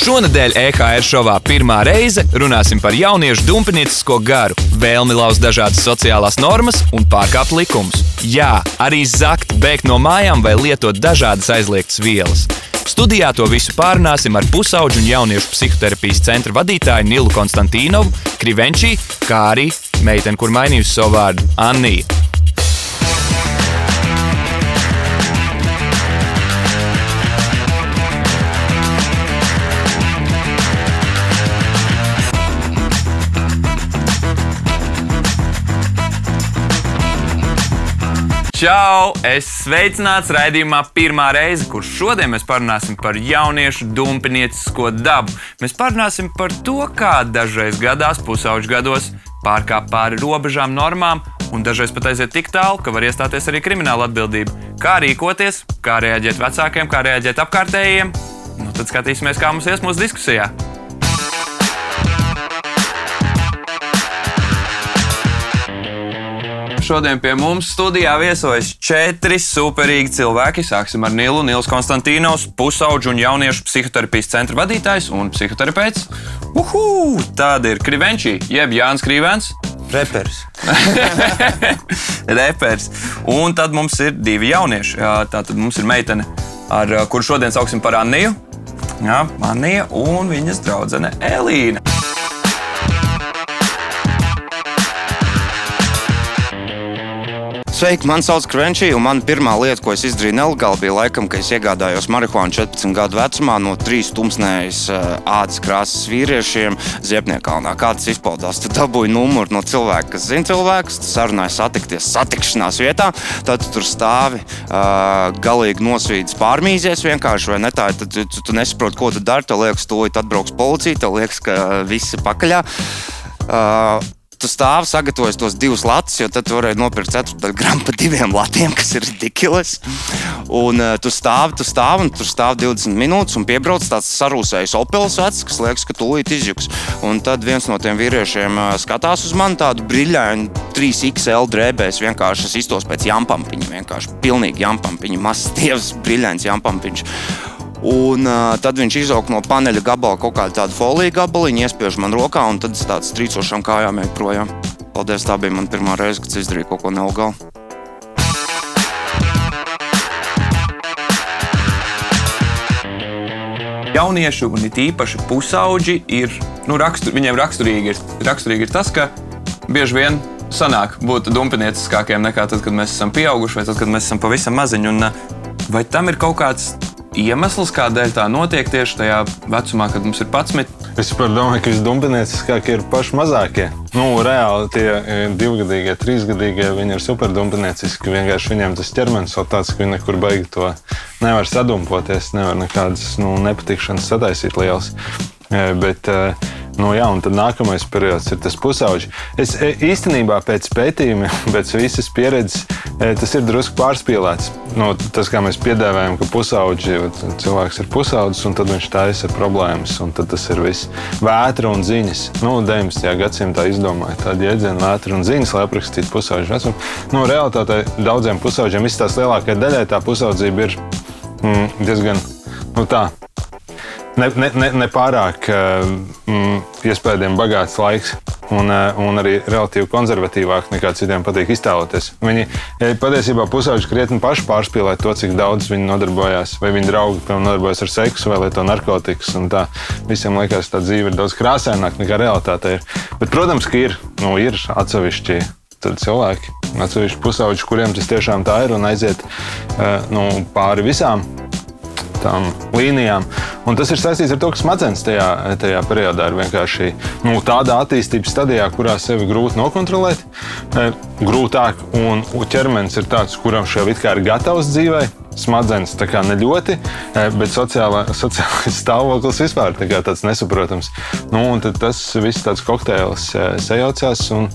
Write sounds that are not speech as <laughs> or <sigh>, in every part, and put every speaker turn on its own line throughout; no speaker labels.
Šonadēļ EHR šovā pirmā reize runāsim par jauniešu dumpiniecisko garu, vēlmi laust dažādas sociālās normas un pārkāpt likumus. Jā, arī zakt, bēgt no mājām vai lietot dažādas aizliegtas vielas. Studijā to visu pārunāsim ar pusauģu un jauniešu psihoterapijas centra vadītāju Nilu Konstantīnovu, Krivenčī, kā arī meiteni, kur mainījusi savu vārdu Anniju. Čau! Es sveicināts raidījumā pirmā reize, kur šodien mēs parunāsim par jauniešu dumpiniecisko dabu. Mēs parunāsim par to, kā dažreiz gadās, pusauģu gados, pārkāpt pāri robežām, normām, un dažreiz pat aiziet tik tālu, ka var iestāties arī krimināla atbildība. Kā rīkoties, kā reaģēt vecākiem, kā reaģēt apkārtējiem. Nu, tad skatīsimies, kā mums ies mūsu diskusijā. Šodien pie mums studijā viesojas četri superīgi cilvēki. Sāksim ar Nilu, Nils Konstantīnos, pusauģu un jauniešu psihoterapijas centra vadītājs un psihoterapeits. Uhu! Tāda ir Krivenčī, jeb Jānis Krīvens.
Reperis. <laughs>
Reperis. Un tad mums ir divi jaunieši. Tā tad mums ir meitene, ar kuru šodien sauksim par Anniju. Jā, Annija un viņas draudzene Elīna.
Sveiki, man sauc Krenčī, un mana pirmā lieta, ko es izdarīju nelegāli, bija laikam, ka es iegādājos marihuānu 14 gadu vecumā no trīs tumsnējas ādas krāsas vīriešiem Ziepniekalnā. Kā tas izpaudās? Tad dabūju numuru no cilvēka, kas zina cilvēkus, tas sarunāja satikties satikšanās vietā. Tad tu tur stāvi uh, galīgi nosvīdis pārmīzies vienkārši, vai ne tā? Tad tu, tu, tu nesaproti, ko tu dari. Tev liekas, tūlīt atbrauks policija, tev liekas, ka viss ir pakaļā. Uh, tu stāvi, sagatavojies tos divus latus, jo tad tu varēji nopirkt ceturto gramu par diviem latiem, kas ir ridiculous. Un uh, tu stāvi, tu stāvi, un tur stāvi 20 minūtes, un piebrauc tāds sarūsējis opels vecs, kas liekas, ka tūlīt izjuks. Un tad viens no tiem vīriešiem uh, skatās uz mani tādu brīļainu 3XL drēbēs, vienkārši es iztos pēc jampampiņa, vienkārši pilnīgi jampampiņa, mazs tievs, brīļains jampampiņš. Un uh, tad viņš izauga no paneļa gabala kaut kādu tādu foliju gabaliņu, iespiež man rokā, un tad es tāds trīcošām kājām eju projām. Paldies, tā bija mana pirmā reize, kad izdarīju kaut ko nelegālu.
Jaunieši un it īpaši pusauģi ir, nu, rakstur, viņiem raksturīgi ir, raksturīgi ir tas, ka bieži vien sanāk būt dumpinieciskākiem nekā tad, kad mēs esam pieauguši vai tad, kad mēs esam pavisam maziņi. Un, vai tam ir kaut kāds iemesls, kādēļ tā notiek tieši tajā vecumā, kad mums ir 11.
Es domāju, ka visdumpinieciskākie ir paši mazākie. Nu, reāli tie e, divgadīgie, trīsgadīgie, viņi ir superdumpinieciski. Vienkārši viņiem tas ķermenis vēl tāds, ka viņi nekur beigi to nevar sadumpoties, nevar nekādas nu, nepatikšanas sataisīt liels. E, bet, uh, Nu, jā, un tad nākamais periods ir tas pusauģis. Es e, īstenībā pēc pētījuma, <laughs> pēc visas pieredzes, e, tas ir drusku pārspīlēts. Nu, tas, kā mēs piedāvājam, ka pusauģi, cilvēks ir pusaudzis, un tad viņš taisa problēmas, un tas ir viss. Vētra un ziņas. Nu, 19. gadsimtā izdomāja tādu jēdzienu, vētra un ziņas, lai aprakstītu pusauģu vecumu. Nu, realitātē daudziem pusauģiem, tās lielākajai daļai, tā pusaudzība ir mm, diezgan nu, tā ne, ne, ne, ne pārāk mm, iespējams bagāts laiks. Un, eh, un arī relatīvi konservatīvāk nekā citiem patīk iztēloties. Viņi eh, patiesībā pusauģi krietni paši pārspīlē to, cik daudz viņi nodarbojās. Vai viņi draugi piemēram, nodarbojas ar seksu vai lieto narkotikas. Visiem liekas, ka tā dzīve ir daudz krāsaināka nekā realitāte ir. Bet, protams, ka ir, nu, ir atsevišķi cilvēki, atsevišķi pusauģi, kuriem tas tiešām tā ir un aiziet nu, pāri visām tām līnijām. Un tas ir saistīts ar to, ka smadzenes tajā, tajā periodā ir vienkārši nu, tādā attīstības stadijā, kurā sevi grūti nokontrolēt. E, grūtāk, un ķermenis ir tāds, kuram šī it kā ir gatavs dzīvei smadzenes ne ļoti, eh, bet sociālā, <laughs> sociālais stāvoklis vispār tā tāds nesaprotams. Nu, tas viss tāds kokteils eh, sajaucās un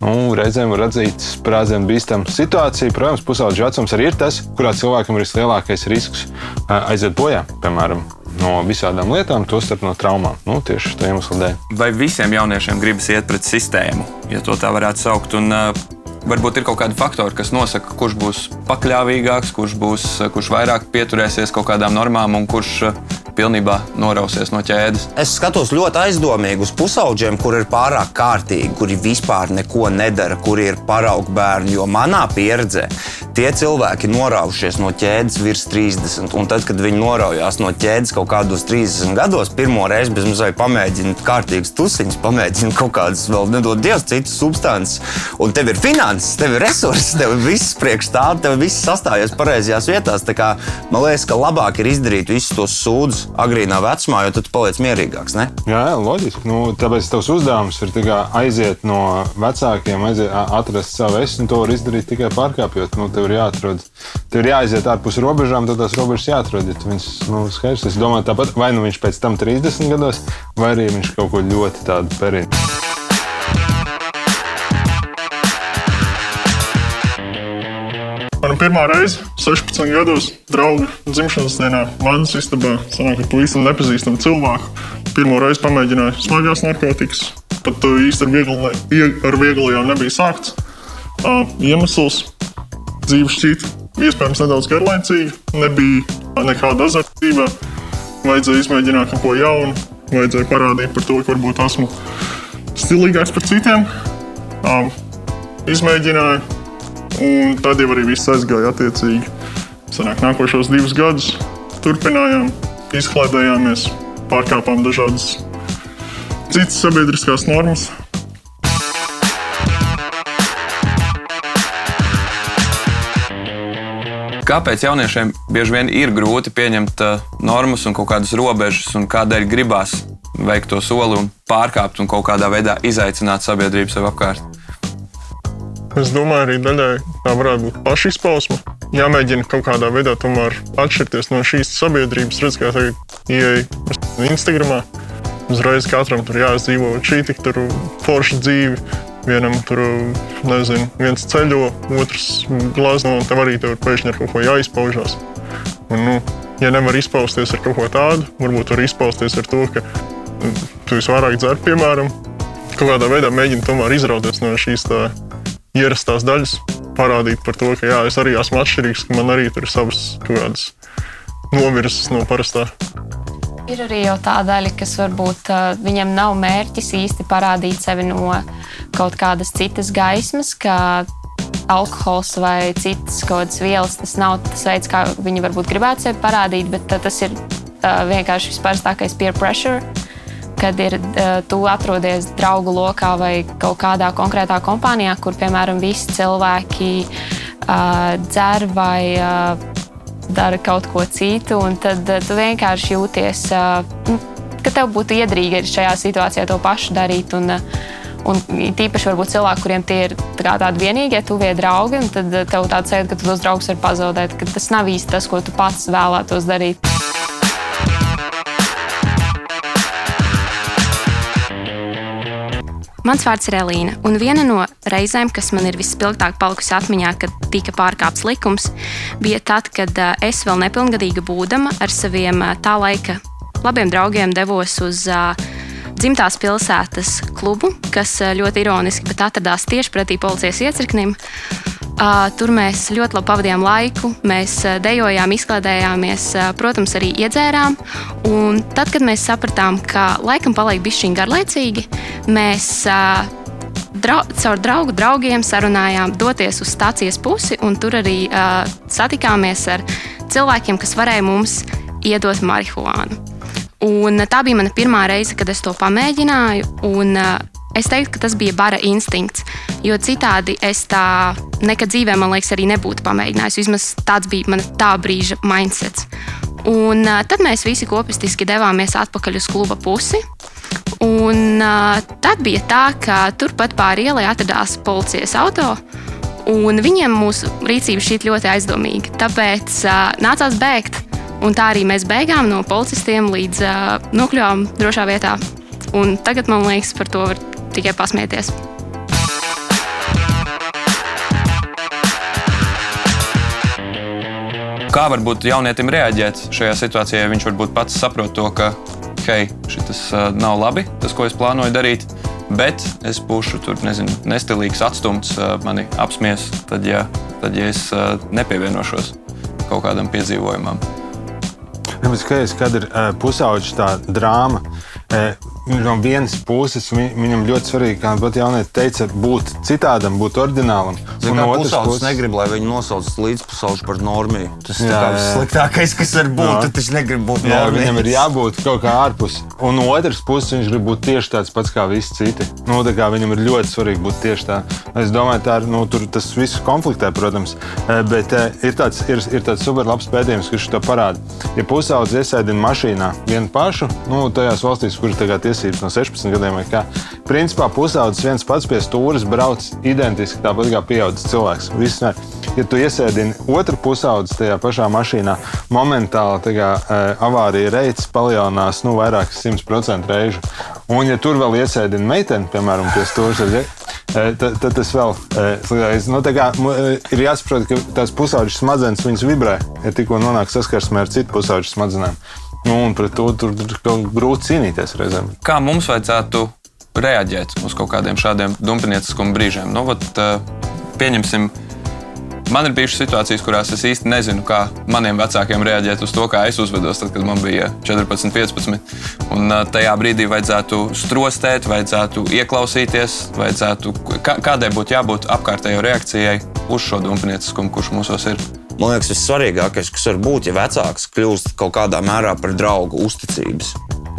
nu, reizēm var redzēt sprādzienu bīstamu situāciju. Protams, pusauģis vecums arī ir tas, kurā cilvēkam ir vislielākais risks eh, aiziet bojā, piemēram no visādām lietām, tostarp no traumām. Nu, tieši tā iemesla dēļ.
Vai visiem jauniešiem gribas iet pret sistēmu, ja tā varētu saukt? Un, uh, Varbūt ir kaut kādi faktori, kas nosaka, kurš būs pakļāvīgāks, kurš, būs, kurš vairāk pieturēsies kaut kādām normām un kurš pilnībā norausies no ķēdes.
Es skatos ļoti aizdomīgi uz pusaudžiem, kur ir pārāk kārtīgi, kuri vispār neko nedara, kuri ir paraugu bērni. Jo manā pieredzē tie cilvēki noraušies no ķēdes virs 30. Un tad, kad viņi noraujās no ķēdes kaut kādos 30 gados, pirmo reizi bez mazliet pamēģina kārtīgas tusiņas, pamēģina kaut kādas vēl nedod Dievs citas substances. Un tev ir finanses, tev ir resursi, tev ir viss priekš tā, tev viss sastājies pareizajās vietās. Tā kā, man liekas, ka labāk ir izdarīt visus tos sūdzes agrīnā vecumā, jo tad paliec mierīgāks. Ne?
Jā, jā, loģiski. Nu, tāpēc tavs uzdevums ir aiziet no vecākiem, aiziet, atrast savu es, un to var izdarīt tikai pārkāpjot. Nu, tev ir jāatrod, tev ir jāaiziet ārpus robežām, tad tās robežas jāatrod. Ja viņas, nu, skaidrs, es domāju, tāpat vai nu viņš pēc tam 30 gados, vai arī viņš kaut ko ļoti tādu periodu.
Man pirmā reize, 16 gados, drauga dzimšanas dienā, manas istabā, sanāk, ka pavisam nepazīstama cilvēka. Pirmo reizi pamēģināju smagās narkotikas. Pat to īsti ar, viegli, ar vieglajām nebija sākts. Uh, iemesls dzīve šķiet iespējams nedaudz garlaicīga, nebija nekāda azartība. Vajadzēja izmēģināt kaut ko jaunu, vajadzēja parādīt par to, ka varbūt esmu stilīgāks par citiem. Um, izmēģināju Un tad jau arī viss aizgāja attiecīgi. Sanāk, nākošos divus gadus turpinājām, izklaidējāmies, pārkāpām dažādas citas sabiedriskās normas.
Kāpēc jauniešiem bieži vien ir grūti pieņemt uh, normas un kaut kādas robežas, un kādēļ gribās veikt to soli un pārkāpt un kaut kādā veidā izaicināt sabiedrību sev apkārt?
Es domāju, arī daļai tā varētu būt pašizpausme. Jāmēģina kaut kādā veidā tomēr atšķirties no šīs sabiedrības. Redz, kā tagad ieeja Instagram. Uzreiz katram tur jāizdzīvo šī tik forša dzīve. Vienam tur, nezinu, viens ceļo, otrs glazno, un tam arī tur pēkšņi ar kaut ko jāizpaužās. Un, nu, ja nevar izpausties ar kaut ko tādu, varbūt var izpausties ar to, ka tu visvairāk dzer, piemēram, kaut kādā veidā mēģini tomēr izrauties no šīs tā ierastās daļas, parādīt par to, ka jā, es arī esmu atšķirīgs, ka man arī tur ir savas kaut kādas novirzes no parastā.
Ir arī tā daļa, kas varbūt viņam nav mērķis īsti parādīt sevi no kaut kādas citas gaismas, ka alkohols vai citas kaut kādas vielas. Tas nav tas veids, kā viņi varbūt gribētu sevi parādīt, bet tas ir vienkārši vispārstākais peer pressure kad ir tu atrodies draugu lokā vai kaut kādā konkrētā kompānijā, kur, piemēram, visi cilvēki uh, dzer vai uh, dara kaut ko citu, un tad uh, tu vienkārši jūties, uh, ka tev būtu iedrīgi šajā situācijā to pašu darīt. Un, uh, Un tīpaši varbūt cilvēki, kuriem tie ir tā tādi vienīgie, tuvie draugi, tad tev tāds sajūta, ka tu tos draugus vari pazaudēt, ka tas nav īsti tas, ko tu pats vēlētos darīt.
Mans vārds ir Elīna, un viena no reizēm, kas man ir vispilgtāk palikusi atmiņā, kad tika pārkāpts likums, bija tad, kad es vēl nepilngadīga būdama ar saviem tā laika labiem draugiem devos uz dzimtās pilsētas klubu, kas ļoti ironiski atradās tieši pretī policijas iecirknim. Tur mēs ļoti labi pavadījām laiku, mēs dejojām, izklaidējāmies, protams, arī iedzērām. Un tad, kad mēs sapratām, ka laikam paliek bišķiņi garlaicīgi, mēs drau, caur draugu draugiem sarunājām doties uz stācijas pusi, un tur arī uh, satikāmies ar cilvēkiem, kas varēja mums iedot marihuānu. Un tā bija mana pirmā reize, kad es to pamēģināju. Un, uh, Es teiktu, ka tas bija bara instinkts, jo citādi es tā nekad dzīvē, man liekas, arī nebūtu pamēģinājis. Vismaz tāds bija mana tā brīža mindsets. Un tad mēs visi kopistiski devāmies atpakaļ uz kluba pusi. Un tad bija tā, ka turpat pāri ielai atradās policijas auto. Un viņiem mūsu rīcība šķiet ļoti aizdomīga. Tāpēc uh, nācās bēgt. Un tā arī mēs beigām no policistiem līdz uh, nokļuvām drošā vietā. Un tagad man liekas, par to var tikai pasmieties.
Kā varbūt jaunietim reaģēt šajā situācijā, ja viņš varbūt pats saprot to, ka hei, šis uh, nav labi, tas, ko es plānoju darīt, bet es būšu tur, nezinu, nestilīgs, atstumts, uh, mani apsmies, tad, ja, tad, ja es uh, nepievienošos kaut kādam piedzīvojumam.
Tāpēc, ka, kad ir pusauģis tā drāma, no vienas puses vi, viņam ļoti svarīgi, kā pat jaunieci teica, būt citādam, būt oriģinālam.
Un no otras puses, negrib, lai viņi nosauc līdzpusauģi par normiju. Tas ir sliktākais, kas var būt. Jā. Tas negrib būt
jā, normijas. viņam ir jābūt kaut kā ārpus. Un no otras puses, viņš grib būt tieši tāds pats kā visi citi. Nu, viņam ir ļoti svarīgi būt tieši tā. Es domāju, tā ir, nu, tas viss konfliktē, protams. Eh, bet eh, ir tāds, ir, ir tāds superlabs pētījums, kurš to parāda. Ja pusaudzis iesēdina mašīnā vienu pašu, nu, tajās valstīs, kur tagad tiesības no 16 gadiem. Principā pusaudzis viens pats pie stūres brauc identiski tāpat kā pieaugušs cilvēks. Viss, ne. ja tu iesēdini otru pusaudzis tajā pašā mašīnā, momentāli kā, e, avārija reids palielinās nu, vairāk kā 100% reižu. Un, ja tur vēl iesēdina meiteni, piemēram, pie stūres, tad, tad, tad tas vēl e, nu, kā, ir jāsaprot, ka tās pusauģis smadzenes vibrē, ja tikko nonāk saskarsmē ar citu pusauģu smadzenēm. Nu, un pret to tur ir grūti cīnīties reizēm.
Kā mums vajadzētu reaģēt uz kaut kādiem šādiem dumpinieciskuma brīžiem? Nu, vat, pieņemsim, Man ir bijušas situācijas, kurās es īsti nezinu, kā maniem vecākiem reaģēt uz to, kā es uzvedos, tad, kad man bija 14, 15. Un tajā brīdī vajadzētu strostēt, vajadzētu ieklausīties, vajadzētu, kādai būtu jābūt apkārtējo reakcijai uz šo dumpnieciskumu, kurš mūsos ir.
Man liekas, vissvarīgākais, kas var būt, ja vecāks kļūst kaut kādā mērā par draugu uzticības.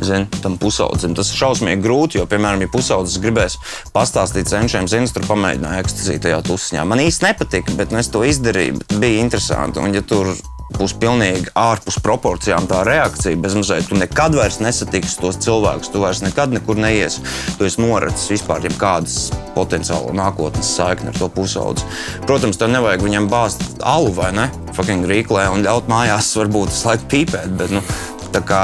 Zin, tam pusaudzim tas ir šausmīgi grūti, jo, piemēram, ja pusaudzis gribēs pastāstīt cenšiem, zinu, tur pamēģināja ekstāziju tajā tusiņā. Man īsti nepatika, bet es to izdarīju. Bija interesanti. Un, ja tur būs pilnīgi ārpus proporcijām tā reakcija. Bezmazliet, tu nekad vairs nesatiksi tos cilvēkus, tu vairs nekad nekur neiesi. Tu esi norādījis vispār jebkādas potenciālo nākotnes saikni ar to pusaudzi. Protams, tev nevajag viņam bāzt alu vai ne? Fucking rīklē un ļaut mājās varbūt visu laiku pīpēt. Bet, nu, Tā kā,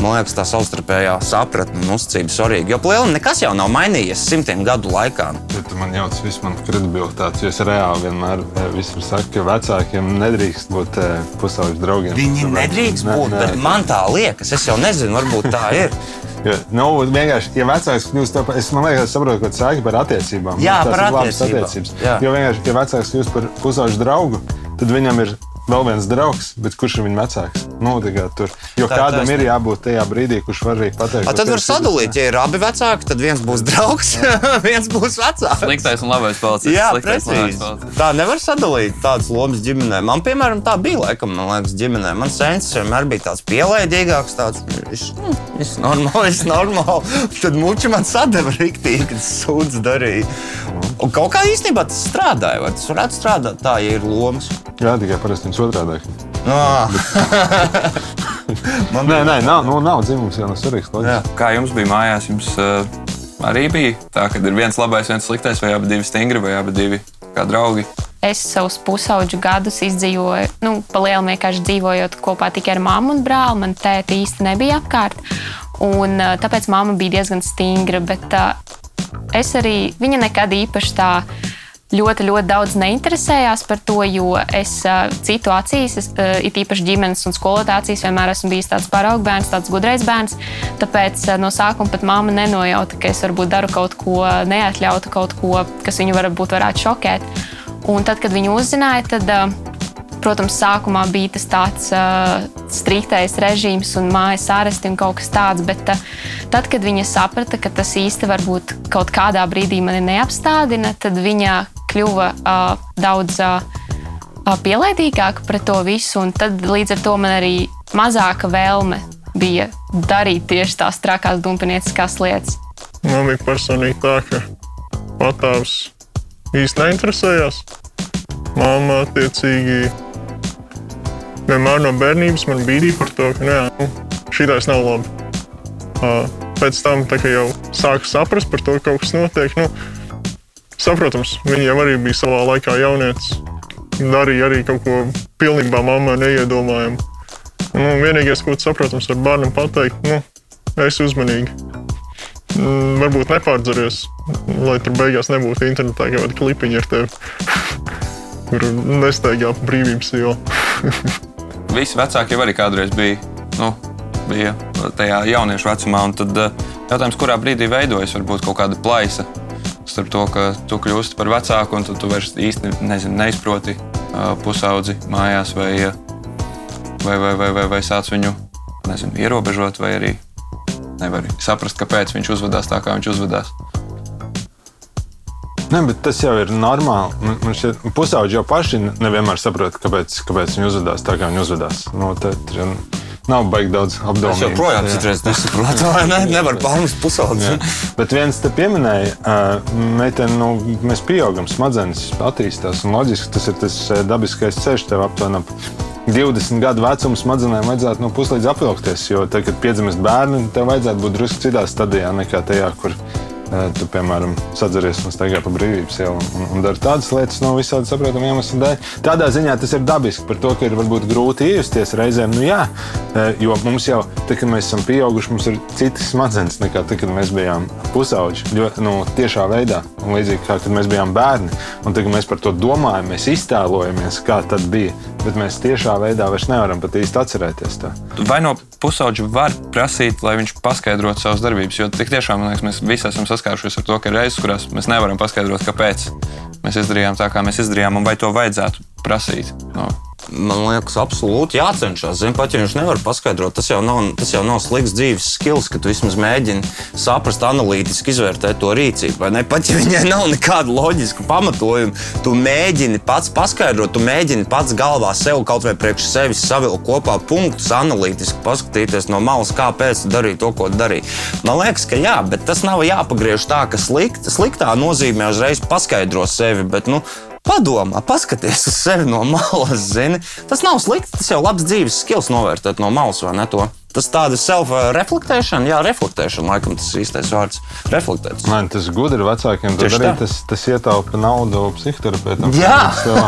man liekas, tā savstarpējā sapratne un uzticība svarīga. Jo plēlim nekas jau nav mainījies simtiem gadu laikā.
Ja tu man jauc visu manu kredibilitāti, jo es reāli vienmēr eh, visur saku, ka vecākiem nedrīkst būt eh, pusauģu draugiem.
Viņi nedrīkst ne, būt, ne, bet man tā liekas, es jau nezinu, varbūt tā <laughs> ir.
Ja, nu, vienkārši, ja vecāks kļūst par, es domāju, ka saprotu, ka tas ir par attiecībām.
Jā, par attiecībām.
Jā. Jo vienkārši, ja vecāks kļūst par pusauģu draugu, tad viņam ir vēl viens draugs, bet kurš ir viņa vecāks? Nu, tur. Jo tā, kādam tā, ir jābūt tajā brīdī, kurš var arī pateikt.
A, tad var sadalīt, ja ir abi vecāki, tad viens būs draugs, <laughs> viens būs vecāks.
Sliktais un labais palicis.
Jā, precīzi. Tā nevar sadalīt tādas lomas ģimenē. Man, piemēram, tā bija laikam, man liekas, ģimenē. Man sensis vienmēr bija tāds pielaidīgāks, tāds viņš, nu, viņš normāli, viņš normāli. Tad muči man sadeva riktīgi, kad sūdz darīja. Un kaut kā īstenībā tas strādāja, vai tas varētu strādāt tā, ja ir lomas.
Jā, tikai parasti viņš otrādi. <laughs> Man nē, nē, nav, nu, nav dzimums jau no svarīgs.
Kā jums bija mājās? Jums uh, arī bija tā, ka ir viens labais, viens sliktais, vai abi divi stingri, vai abi divi kā draugi.
Es savus pusauģu gadus izdzīvoju, nu, palielinājumā vienkārši dzīvojot kopā tikai ar mammu un brāli. Man tēta īsti nebija apkārt. Un, uh, tāpēc mamma bija diezgan stingra. Bet uh, es arī, viņa nekad īpaši tā ļoti, ļoti daudz neinteresējās par to, jo es citu acīs, es, it īpaši ģimenes un skolotāju acīs, vienmēr esmu bijis tāds paraugu bērns, tāds gudrais bērns. Tāpēc no sākuma pat mamma nenojauta, ka es varbūt daru kaut ko neatļautu, kaut ko, kas viņu varbūt varētu šokēt. Un tad, kad viņi uzzināja, tad. Protams, sākumā bija tas tāds uh, striktais režīms un mājas āresti un kaut kas tāds, bet uh, tad, kad viņa saprata, ka tas īsti varbūt kaut kādā brīdī mani neapstādina, tad viņa kļuva uh, daudz uh, pielaidīgāka pret to visu. Tad līdz ar to man arī mazāka vēlme bija darīt tieši tās trakās dumpinieciskās lietas.
Man bija personīgi tā, ka patāvs īsti neinteresējās. Māma attiecīgi vienmēr no bērnības man bīdīja par to, ka nē, nu, šī tā nav labi. Pēc tam, kad jau sāku saprast par to, ka kaut kas notiek, nu, Saprotams, viņi jau arī bija savā laikā jaunietis. Darīja arī kaut ko pilnībā mammai neiedomājumu. Nu, vienīgais, ko saprotams, var bērnam pateikt, nu, esi uzmanīgi. Mm, varbūt nepārdzeries, lai tur beigās nebūtu internetā kaut kāda klipiņa ar tevi, <laughs> kur nesteigā brīvības iela. <laughs>
Visi vecāki jau arī kādreiz bija, nu, bija tajā jauniešu vecumā. Tad eh, jautājums, kurā brīdī veidojas varbūt kaut kāda plaisa starp to, ka tu kļūsti par vecāku un tu, tu vairs īsti nezinu, neizproti uh, pusaudzi mājās vai, vai, vai, vai, vai, vai sāc viņu nezinu, ierobežot, vai arī nevar saprast, kāpēc viņš uzvedās tā, kā viņš uzvedās.
Ne, bet tas jau ir normāli. Man, šķiet, pusauģi jau paši nevienmēr saprot, kāpēc, kāpēc viņi uzvedās tā, kā viņi uzvedās. Nu, tad, Nav baigi daudz apdomāt.
Es joprojām nesaprotu, <laughs> vai ne? Nevar pārmest pusaudzi.
Bet viens te pieminēja, meitene, nu, mēs pieaugam, smadzenes attīstās. Un loģiski tas ir tas dabiskais ceļš tev aptuveni. 20 gadu vecuma smadzenēm vajadzētu no puslīdz apvilkties, jo tad, kad piedzimst bērni, tev vajadzētu būt drusku citā stadijā nekā tajā, kur tu, piemēram, sadzeries un staigā pa brīvības ielu un, un dari tādas lietas no visādi saprotamu iemeslu dēļ. Tādā ziņā tas ir dabiski par to, ka ir varbūt grūti iejusties reizēm. Nu, jā, jo mums jau, tad, kad mēs esam pieauguši, mums ir citas smadzenes nekā tad, kad mēs bijām pusauģi. Ļoti nu, tiešā veidā, un līdzīgi kā kad mēs bijām bērni. Un tad, kad mēs par to domājam, mēs iztēlojamies, kā tas bija. Bet mēs tiešā veidā vairs nevaram pat īsti atcerēties to.
Vai no pusauģa var prasīt, lai viņš paskaidrotu savas darbības? Jo tik tiešām liekas, mēs visi esam saskārušies ar to, ka ir reizes, kurās mēs nevaram paskaidrot, kāpēc mēs izdarījām tā, kā mēs izdarījām, un vai to vajadzētu prasīt. No
man liekas, absolūti jācenšas. Zin, pat ja viņš nevar paskaidrot, tas jau nav, tas jau nav slikts dzīves skills, ka tu vismaz mēģini saprast, analītiski izvērtēt to rīcību. Pat ja viņai nav nekāda loģiska pamatojuma, tu mēģini pats paskaidrot, tu mēģini pats galvā sev kaut vai priekš sevis savilkt kopā punktus, analītiski paskatīties no malas, kāpēc tu darīji to, ko darīji. Man liekas, ka jā, bet tas nav jāpagriež tā, ka slikt, sliktā nozīmē uzreiz paskaidro sevi. Bet, nu, Padomā, paskaties uz sevi no malas, zini. Tas nav slikti, tas jau labs dzīves skills novērtēt no malas, vai ne? To? Tas tāda self-reflektēšana, jā, reflektēšana, laikam tas ir īstais vārds. Reflektēt.
Man tas gudri vecākiem to darīt, tas, tas ietaupa naudu psihoterapeitam.
Jā,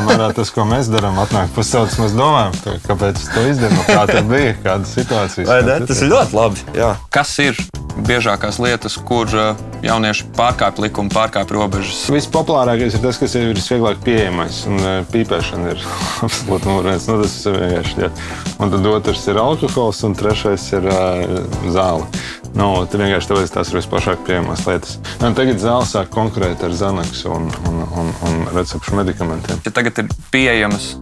mērā, tas, ko mēs darām, atnāk pusaudzes, mēs domājam, tā, kāpēc to izdarām, kā tas bija, kāda situācija.
Vai ne? Tas ir ļoti labi. Jā.
Kas ir biežākās lietas, kur uh, jaunieši pārkāpj likumu, pārkāpj robežas?
Vispopulārākais ir tas, kas ir visvieglāk pieejamais, un uh, pīpēšana ir <laughs> absolūti numur viens. Nu, tas ir vienkārši. Jā. Un tad otrs ir alkohols, un trešais ir uh, zāle. Nu, tad vienkārši tāpēc tās ir visplašāk pieejamas lietas. Un tagad zāle sāk konkurēt ar Zanaksu un, un, un, un recepšu medikamentiem.
Ja tagad ir pieejamas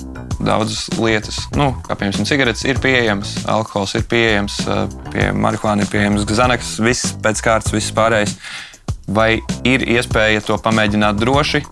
daudzas lietas. Nu, kā piemēram, cigaretes ir pieejamas, alkohols ir pieejams, pie marihuāna ir pieejams, gazanaks, viss pēc kārtas, viss pārējais. Vai ir iespēja to pamēģināt droši,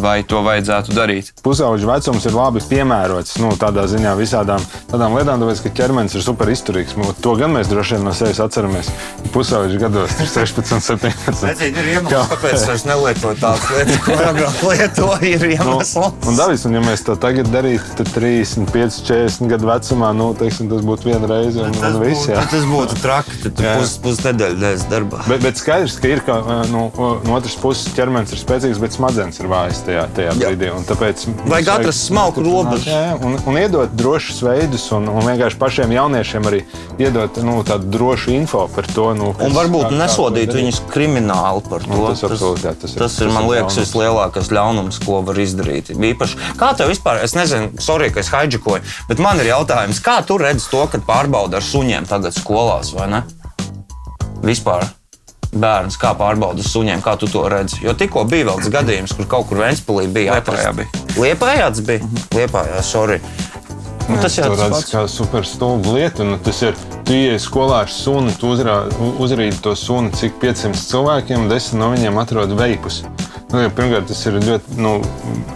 vai to vajadzētu darīt.
Pusauģa vecums ir labi piemērots nu, tādā ziņā visādām tādām lietām, tāpēc, ka ķermenis ir super izturīgs. Nu, to gan mēs droši vien no sevis atceramies. Pusauģa gados ir 16, 17.
Redzīt, ir iemesls, Kā? kāpēc es nelietoju tādas lietas, ko agrāk lietoju. Ir iemesls. Nu,
un, Davis, un ja mēs to tagad darītu, tad 35, 40 gadu vecumā, nu, teiksim, tas būtu viena reize. Un,
tas, un viss, būtu, tas būtu traki. Tad pus, pus nedēļas darbā.
Bet, bet skaidrs, ka ir, ka nu, no otras puses ķermenis ir spēcīgs, bet smadzenes ir vājas tajā, tajā brīdī. Tāpēc
vajag atrast smalku robežu.
Un, un iedot drošus veidus, un, un vienkārši pašiem jauniešiem arī iedot nu, tādu drošu info par to. Nu,
kas, un varbūt kā, nesodīt kā viņus krimināli par to.
Un tas, absolūti, jā, tas, ir,
tas ir, man liekas, vislielākais ļaunums, ko var izdarīt. Īpaši, kā tev vispār, es nezinu, sorry, ka es haidžakoju, bet man ir jautājums, kā tu redzi to, kad pārbauda ar suņiem tagad skolās vai ne? Vispār bērns, kā pārbaudas suņiem, kā tu to redzi. Jo tikko bija vēl tas gadījums, kur kaut kur Vēnspīlī bija
atrasts.
Liepājāts bija. Mhm. Liepājās, sorry.
Nu, tas jau ir tāds kā superstulba lieta. Nu, tas ir, tu ienāc skolā ar sunu, tu uzrādīji to sunu, cik 500 cilvēkiem, 10 no viņiem atrod veipus. Nu, ja, pirmkārt, tas ir ļoti nu,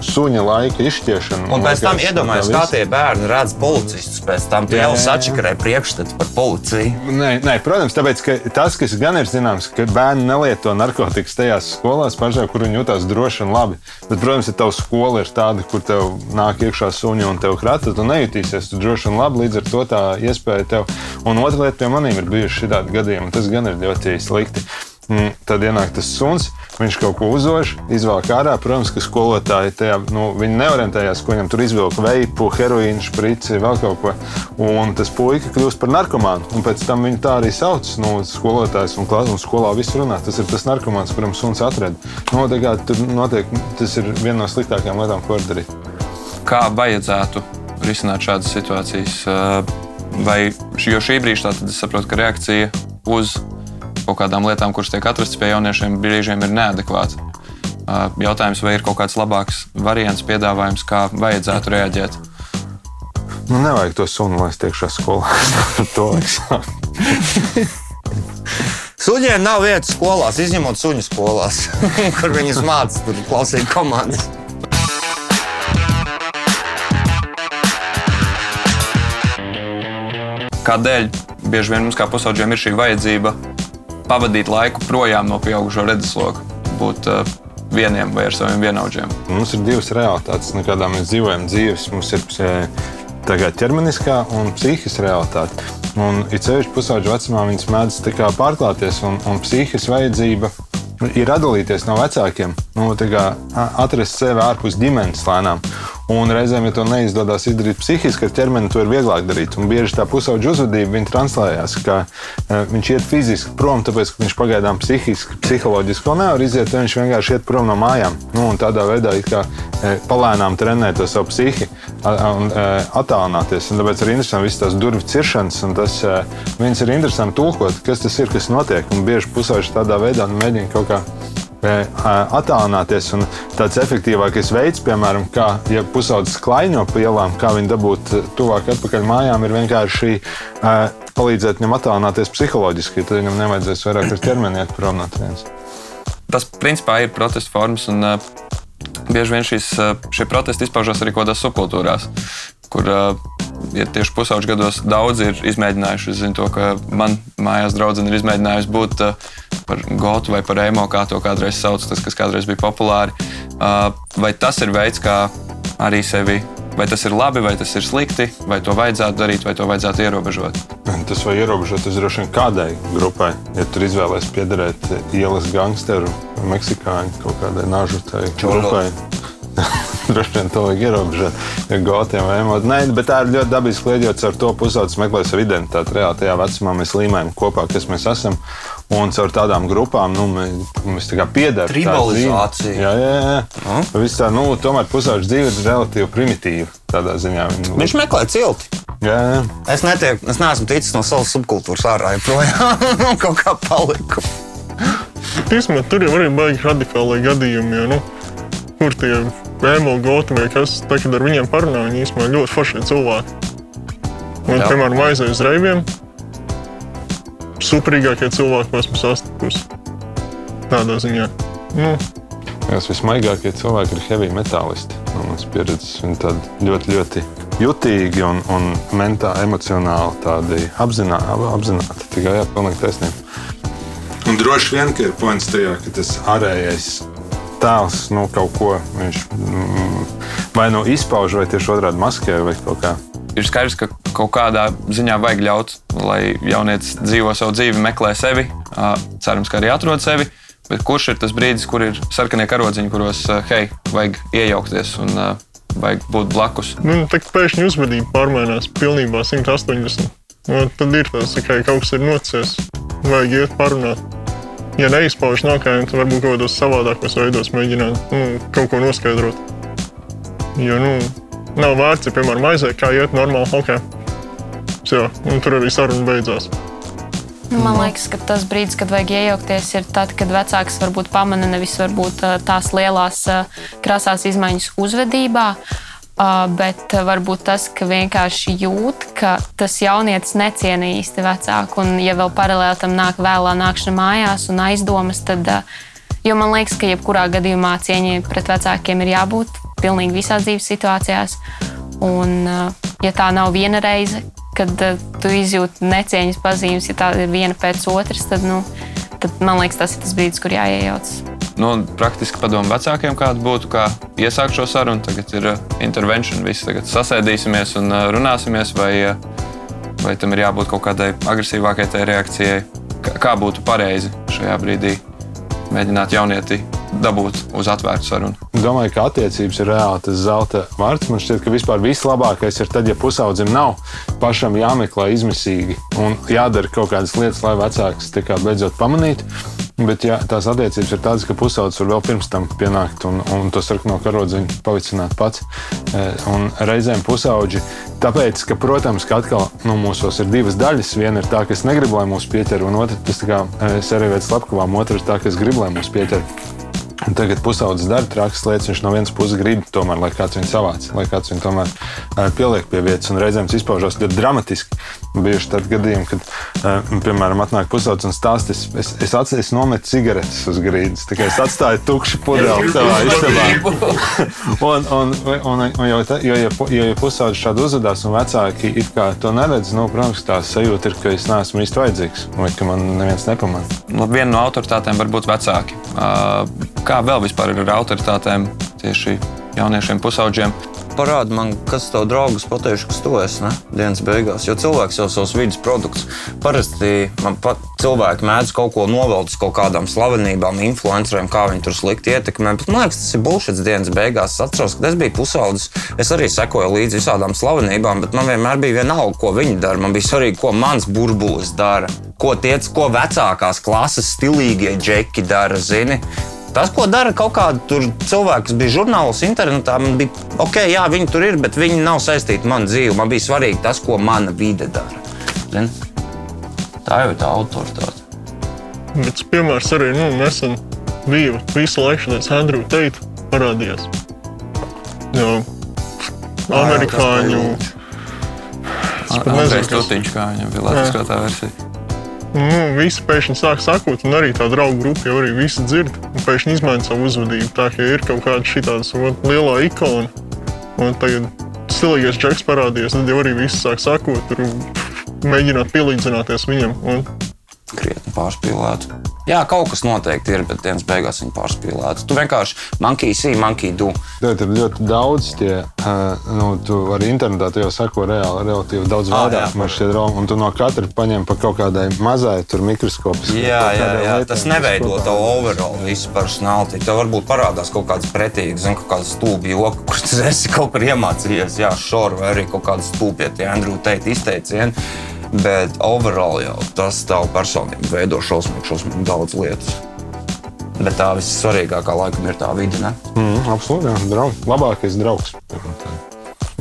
suņa laika izšķiešana.
Un pēc tam iedomājieties, kā tie bērni redz policistus. Pēc tam jau sačakarē priekšstats par policiju.
Nē, nē, protams, tāpēc tas, kas gan ir zināms, ka bērni nelieto narkotikas tajās skolās, pašā, kur viņi jutās droši un labi. Bet, protams, ja tavs skola ir tāda, kur tev nāk iekšā suņi un tev krata, tu nejutīsies tu droši un labi. Līdz ar to tā iespēja tev. Un otra lieta pie maniem ir bijuši šādi gadījumi. Tas gan ir ļoti slikti. Mm, tad ienāk tas suns, viņš kaut ko uzvož, izvelk ārā. Protams, ka skolotāji tajā nu, neorientējās, ko viņam tur izvilka veipu, heroīnu, šprici, vēl kaut ko. Un tas puika kļūst par narkomānu. Un pēc tam viņu tā arī sauc. Nu, skolotājs un, klās, un skolā viss runā. Tas ir tas narkomāns, kuram suns atrada. Nu, tur notiek, tas ir viena no sliktākajām lietām, ko var darīt.
Kā vajadzētu risināt šādas situācijas? Vai šī brīža, tad es saprotu, ka reakcija uz kaut kādām lietām, kuras tiek atrastas pie jauniešiem, brīžiem ir neadekvāta. Jautājums, vai ir kaut kāds labāks variants, piedāvājums, kā vajadzētu reaģēt?
Nu, nevajag to sunu laist iekšā skolā. <laughs> to sākt.
Suņiem nav vietas skolās, izņemot suņu skolās, <laughs> kur viņus mācās, tur klausīt komandas.
Kādēļ bieži vien mums kā pusaudžiem ir šī vajadzība pavadīt laiku projām no pieaugušo redzesloka, būt uh, vieniem vai ar saviem vienaudžiem?
Mums ir divas realitātes, no kādām mēs dzīvojam dzīves. Mums ir tagad ķermeniskā un psihiskā realitāte. Un it sevišķi pusauģu vecumā viņas mēdz pārklāties, un, un psihiskā vajadzība ir atdalīties no vecākiem, nu, atrast sevi ārpus ģimenes lēnām. Un reizēm, ja to neizdodas izdarīt psihiski, ar ķermeni to ir vieglāk darīt. Un bieži tā pusauģa uzvedība translējās, ka uh, viņš iet fiziski prom, tāpēc ka viņš pagaidām psihiski, psiholoģiski vēl nevar iziet, tad viņš vienkārši iet prom no mājām. Nu, tādā veidā kā, uh, palēnām trenēt to savu psihi un uh, attālināties. Un tāpēc ir interesanti visas tās durvju ciršanas, un tas viens ir interesanti tulkot, kas tas ir, kas notiek. Un bieži pusauģi tādā veidā nu, mēģina kaut kā attālināties. Tāds efektīvākais veids, piemēram, kā ja pusaudzis klaiņo pa ielām, kā viņu dabūt tuvāk atpakaļ mājām, ir vienkārši palīdzēt viņam attālināties psiholoģiski. Tad viņam nevajadzēs vairāk ar ķermeni iet prom no turienes.
Tas principā ir protesta formas. Un, uh, Bieži vien šīs, šie protesti izpaužas arī kaut kādās subkultūrās, kur ja tieši pusauģu gados daudzi ir izmēģinājuši. Es zinu, to, ka man mājās draudzene ir izmēģinājusi būt par gotu vai par emo, kā to kādreiz sauc, tas, kas kādreiz bija populāri. Uh, vai tas ir veids, kā arī sevi Vai tas ir labi, vai tas ir slikti, vai to vajadzētu darīt, vai to vajadzētu ierobežot?
Tas var ierobežot tas droši vien kādai grupai. Ja tur izvēlēsies piederēt ielas gangsteru, meksikāņu kaut kādai nažutai grupai. <laughs> Droši vien to vajag ierobežot. Ja gotiem vai emot. Nē, bet tā ir ļoti dabiski lietot ar to pusaudzis meklē savu identitāti. Reāli tajā vecumā mēs līmējam kopā, kas mēs esam. Un caur tādām grupām nu, mēs, mēs tā kā piederam.
Tribalizācija.
Jā, jā, jā. Uh? Viss tā, nu, tomēr pusauģis dzīve ir relatīvi primitīva. Tādā ziņā
nu, viņš meklē cilti.
Jā, jā.
Es, netiek, es neesmu ticis no savas subkultūras ārā joprojām. <laughs> kaut kā paliku.
Īsumā tur jau arī baigi radikāli gadījumi. Jo, nu, kur tie vēmoli goti vai kas, tā, kad ar viņiem parunā, viņi īstenībā ļoti forši cilvēki. Un, Jā. piemēram, aizēju uz reiviem, superīgākie cilvēki, ko esmu sastikusi. Tādā ziņā. Nu.
Tās vismaigākie cilvēki ir heavy metālisti. No manas pieredzes viņi tādi ļoti, ļoti jutīgi un, un mentāli, emocionāli tādi apzinā, apzināti. Tikai jā, pilnīgi taisnība. Un droši vien, ka ir points tajā, ka tas ārējais tēls nu, kaut ko viņš mm, vai nu izpauž, vai tieši otrādi maskē, vai kaut kā
ir skaidrs, ka kaut kādā ziņā vajag ļaut, lai jaunietis dzīvo savu dzīvi, meklē sevi, cerams, ka arī atrod sevi. Bet kurš ir tas brīdis, kur ir sarkanie karodziņi, kuros, hei, vajag iejaukties un vajag būt blakus?
Nu, kā pēkšņi uzvedība pārmainās pilnībā 180. Nu, tad ir tas, ka kaut kas ir nocies. Vajag iet parunāt. Ja neizpauž nākamajā, tad varbūt kaut kādos savādākos veidos mēģināt nu, kaut ko noskaidrot. Jo, nu, nav vērts, ja, piemēram, aiziet, kā iet normāli hokeja. Jā, un tur arī saruna beidzās.
Nu, man liekas, ka tas brīdis, kad vajag iejaukties, ir tad, kad vecāks varbūt pamana nevis varbūt tās lielās krāsās izmaiņas uzvedībā, bet varbūt tas, ka vienkārši jūt, ka tas jaunietis neciena īsti vecāku. Un, ja vēl paralēli tam nāk vēlā nākšana mājās un aizdomas, tad, jo man liekas, ka jebkurā gadījumā cieņai pret vecākiem ir jābūt pilnīgi visās dzīves situācijās. Un, ja tā nav viena reize, kad tu izjūti necieņas pazīmes, ja tā ir viena pēc otras, tad, nu, tad man liekas, tas ir tas brīdis, kur jāiejaucas.
Nu, praktiski padomu vecākiem, kāda būtu, kā iesākt šo sarunu. Tagad ir uh, intervencija, visi tagad sasēdīsimies un uh, runāsimies, vai, uh, vai tam ir jābūt kaut kādai agresīvākai reakcijai. Kā būtu pareizi šajā brīdī mēģināt jaunieti dabūt uz atvērtu sarunu.
Domāju, ka attiecības ir reāli tas zelta vārds. Man šķiet, ka vispār vislabākais ir tad, ja pusaudzim nav pašam jāmeklē izmisīgi un jādara kaut kādas lietas, lai vecāks beidzot pamanītu. Bet jā, tās attiecības ir tādas, ka pusaudzis var vēl pirms tam pienākt un, un to sarkano karodziņu pavicināt pats. E, un reizēm pusauģi, tāpēc, ka, protams, ka atkal nu, mūsos ir divas daļas. Viena ir tā, kas negrib, lai mūs pieķer, un otra tas kā e, servīts slepkavām, otra ir tā, kas grib, lai mūs pieķer. Tagad pusaudzis dara trakas lietas. Viņš no vienas puses grib, tomēr, lai kāds viņu savāc, lai kāds viņu tomēr pieliek pie vietas. Un reizēm tas izpaužās ļoti dramatiski. Bijuši tādi gadījumi, kad, piemēram, atnāk pusaudzis un stāsta, es, es, es, ats, es nometu cigaretes uz grīdas. Tikai es atstāju tukšu pudeli savā istabā. <laughs> un, <laughs> un, un, un, un, jo, jo, jo, jo, ja pusaudzis šādi uzvedās un vecāki to neredz, nu, protams, tā sajūta ir, ka es neesmu īsti vajadzīgs vai ka man neviens nepamanā.
Nu, viena no autoritātēm var būt vecāki. Kā vēl vispār ir ar autoritātēm tieši jauniešiem, pusaudžiem?
parādi man, kas tev draugs pateiks, kas tu esi ne? dienas beigās. Jo cilvēks jau savs vidas produkts. Parasti man pat cilvēki mēdz kaut ko novelt uz kaut kādām slavenībām, influenceriem, kā viņi tur slikti ietekmē. Bet man liekas, tas ir bullshit dienas beigās. Es atceros, ka es biju pusaudzis. Es arī sekoju līdzi visādām slavenībām, bet man vienmēr bija vienalga, ko viņi dara. Man bija svarīgi, ko mans burbulis dara. Ko tiec, ko vecākās klases stilīgie džeki dara, zini. Tas, ko dara kaut kāda cilvēka, kas bija žurnālists internetā, man bija ok, jā, viņi tur ir, bet viņi nav saistīti ar manu dzīvi. Man bija svarīgi tas, ko mana vide dara. Zin? Tā jau ir tā autoritāte.
Bet piemērs arī nu, nesen bija visu laiku, kad Andrew Tate parādījās. Jo amerikāņu.
Tas pat nezinu, kas viņš kā viņam bija latviskā tā versija
nu, visi pēkšņi sāk sakot, un arī tā draugu grupa jau arī visi dzird, pēkšņi izmaina savu uzvedību. Tā kā ir kaut kāda šī tāda liela ikona, un tagad stilīgais džeks parādījies, tad jau arī visi sāk sakot, un mēģināt pielīdzināties viņam. Un...
Krietni pārspīlēt. Jā, kaut kas noteikti ir, bet dienas beigās viņi pārspīlēti. Tu vienkārši monkey see, monkey do.
Tur ir ļoti daudz tie, nu, tu arī internetā tu jau sako reāli, relatīvi daudz vairāk ah, draugi, un tu no katra paņem pa kaut kādai mazai tur mikroskopiskai.
Jā, jā, jā, tas neveido to overall visu personālitāti. Tev varbūt parādās kaut kāds pretīgs, zin, kaut kāds stūbi joks, kurš tu esi kaut kur iemācījies, jā, šoru vai arī kaut kāds stūbi, ja tie Andrew Tate izteicieni. Bet overall jau tas tavu personību veido šausmīgi, šausmīgi daudz lietas. Bet tā vissvarīgākā laikam ir tā vide. Ne?
Mm, absolūti, jā, draugi. Labākais draugs.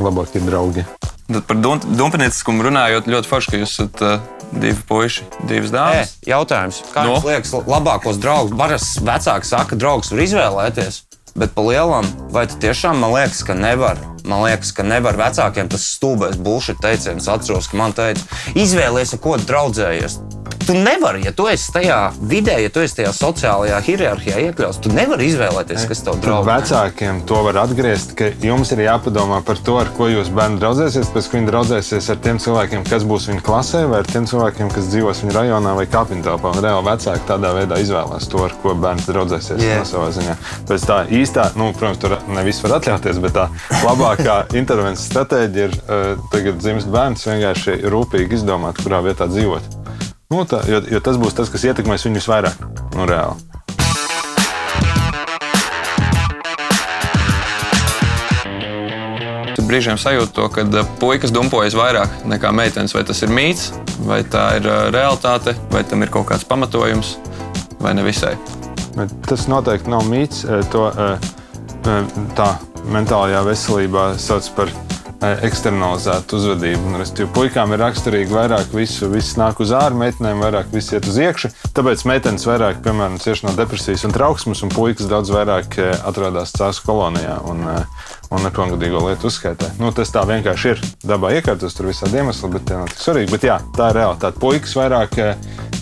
Labākie draugi.
Tad par dumpnieciskumu runājot, ļoti forši, ka jūs esat uh, divi puiši, divas dāmas.
E, jautājums, kā no? jums liekas, labākos draugus? Parasti vecāki saka, draugs var izvēlēties. Bet par lielam, vai tiešām man liekas, ka nevar? Man liekas, ka nevar vecākiem tas stulbais bullshit teiciens. Atceros, ka man teica, izvēlēties, ar ko draudzējies. Tu nevari, ja tu esi tajā vidē, ja tu esi tajā sociālajā hierarhijā iekļauts, tu nevari izvēlēties, kas tev draudz.
Vecākiem to var atgriezt, ka jums ir jāpadomā par to, ar ko jūs bērni draudzēsies. Pēc tam viņi draudzēsies ar tiem cilvēkiem, kas būs viņu klasē, vai ar tiem cilvēkiem, kas dzīvos viņu rajonā vai kāpņtelpā. Reāli vecāki tādā veidā izvēlās to, ar ko bērns draudzēsies yeah. no savā ziņā. Pēc tā īstā, nu, protams, tur ne viss var atļauties, bet tā labākā <laughs> intervences stratēģija ir uh, tagad dzimst bērns vienkārši rūpīgi izdomāt, kurā vietā dzīvot. Nu, tā, jo, jo tas būs tas, kas ietekmēs viņus vairāk. Nu, reāli.
brīžiem sajūtu to, ka uh, puikas dumpojas vairāk nekā meitenes. Vai tas ir mīts, vai tā ir uh, realitāte, vai tam ir kaut kāds pamatojums, vai ne visai.
Bet tas noteikti nav mīts. To tā mentālajā veselībā sauc par eksternalizētu uzvedību. Restīvi, puikām ir raksturīgi vairāk visu, viss nāk uz ārā, meitenēm vairāk viss iet uz iekšā. Tāpēc meitenes vairāk, piemēram, cieši no depresijas un trauksmes, un puikas daudz vairāk atrodas cēlus kolonijā un, un nepilngadīgo lietu uzskaitē. Nu, tas tā vienkārši ir. Dabā iekārtos tur visādi iemesli, bet tie nav tik svarīgi. Bet jā, tā ir realitāte. Puikas vairāk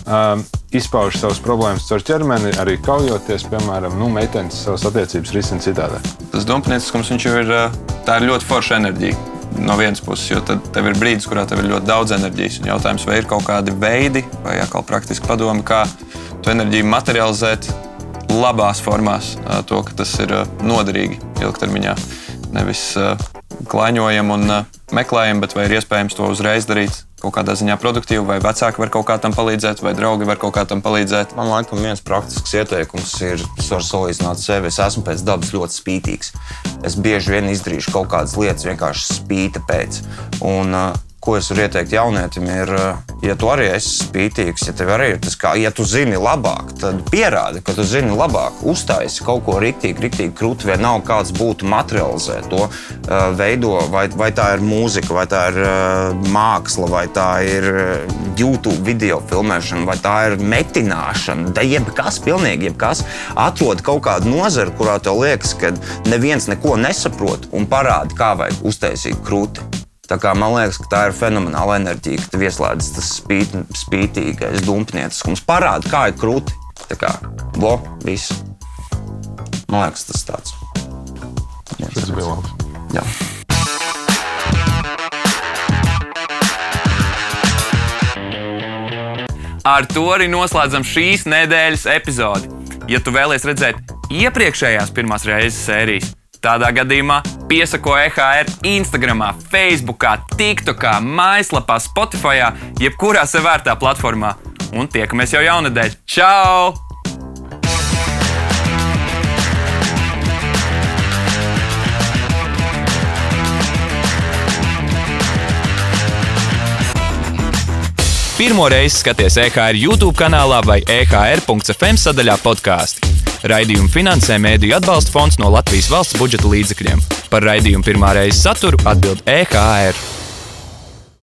um, izpauž savas problēmas caur ķermeni, arī kaujoties, piemēram, nu, meitenes savas attiecības risina citādi.
Tas dumpnieciskums ir, ir ļoti forša enerģija. No vienas puses, jo tad tev ir brīdis, kurā tev ir ļoti daudz enerģijas. Un jautājums, vai ir kaut kādi veidi, vai atkal praktiski padomi, kā to enerģiju materializēt labās formās, to, ka tas ir noderīgi ilgtermiņā. Nevis klaiņojam un meklējam, bet vai ir iespējams to uzreiz darīt kaut kādā ziņā produktīvi, vai vecāki var kaut kā tam palīdzēt, vai draugi var kaut kā tam palīdzēt.
Man liekas, viens praktisks ieteikums ir, es varu salīdzināt sevi. Es esmu pēc dabas ļoti spītīgs. Es bieži vien izdarīšu kaut kādas lietas vienkārši spīta pēc. Un, uh, ko es varu ieteikt jaunietim, ir, ja tu arī esi spītīgs, ja tev arī ir tas, kā, ja tu zini labāk, tad pierādi, ka tu zini labāk, uztaisi kaut ko rīktīgi, rīktīgi krūti, vienalga kāds būtu materializē to, veido, vai, vai tā ir mūzika, vai tā ir māksla, vai tā ir YouTube video filmēšana, vai tā ir metināšana, da jebkas, pilnīgi jebkas. Atrod kaut kādu nozari, kurā tev liekas, ka neviens neko nesaprot un parādi, kā vajag uztaisīt krūti. Tā kā, man liekas, ka tā ir fenomenāla enerģija, ka tu ieslēdz tas spīt, spītīgais, dumpnieciskums. Parāda, kā ir krūti. Tā kā, vo, viss. Man liekas, tas tāds.
Tas bija labi.
Jā.
Ar to arī noslēdzam šīs nedēļas epizodi. Ja tu vēlies redzēt iepriekšējās pirmās reizes sērijas, tādā gadījumā piesako EHR Instagram, Facebook, TikTok, mājaslapā, Spotify, jebkurā sevērtā platformā. Un tiekamies jau jaunadēļ. Čau! Pirmo reizi skaties EHR YouTube kanālā vai EHR.FM sadaļā podkāstu. Raidījumu finansē Mēdīļu atbalsta fonds no Latvijas valsts budžeta līdzekļiem. Par raidījumu pirmā reize saturu atbild EHR.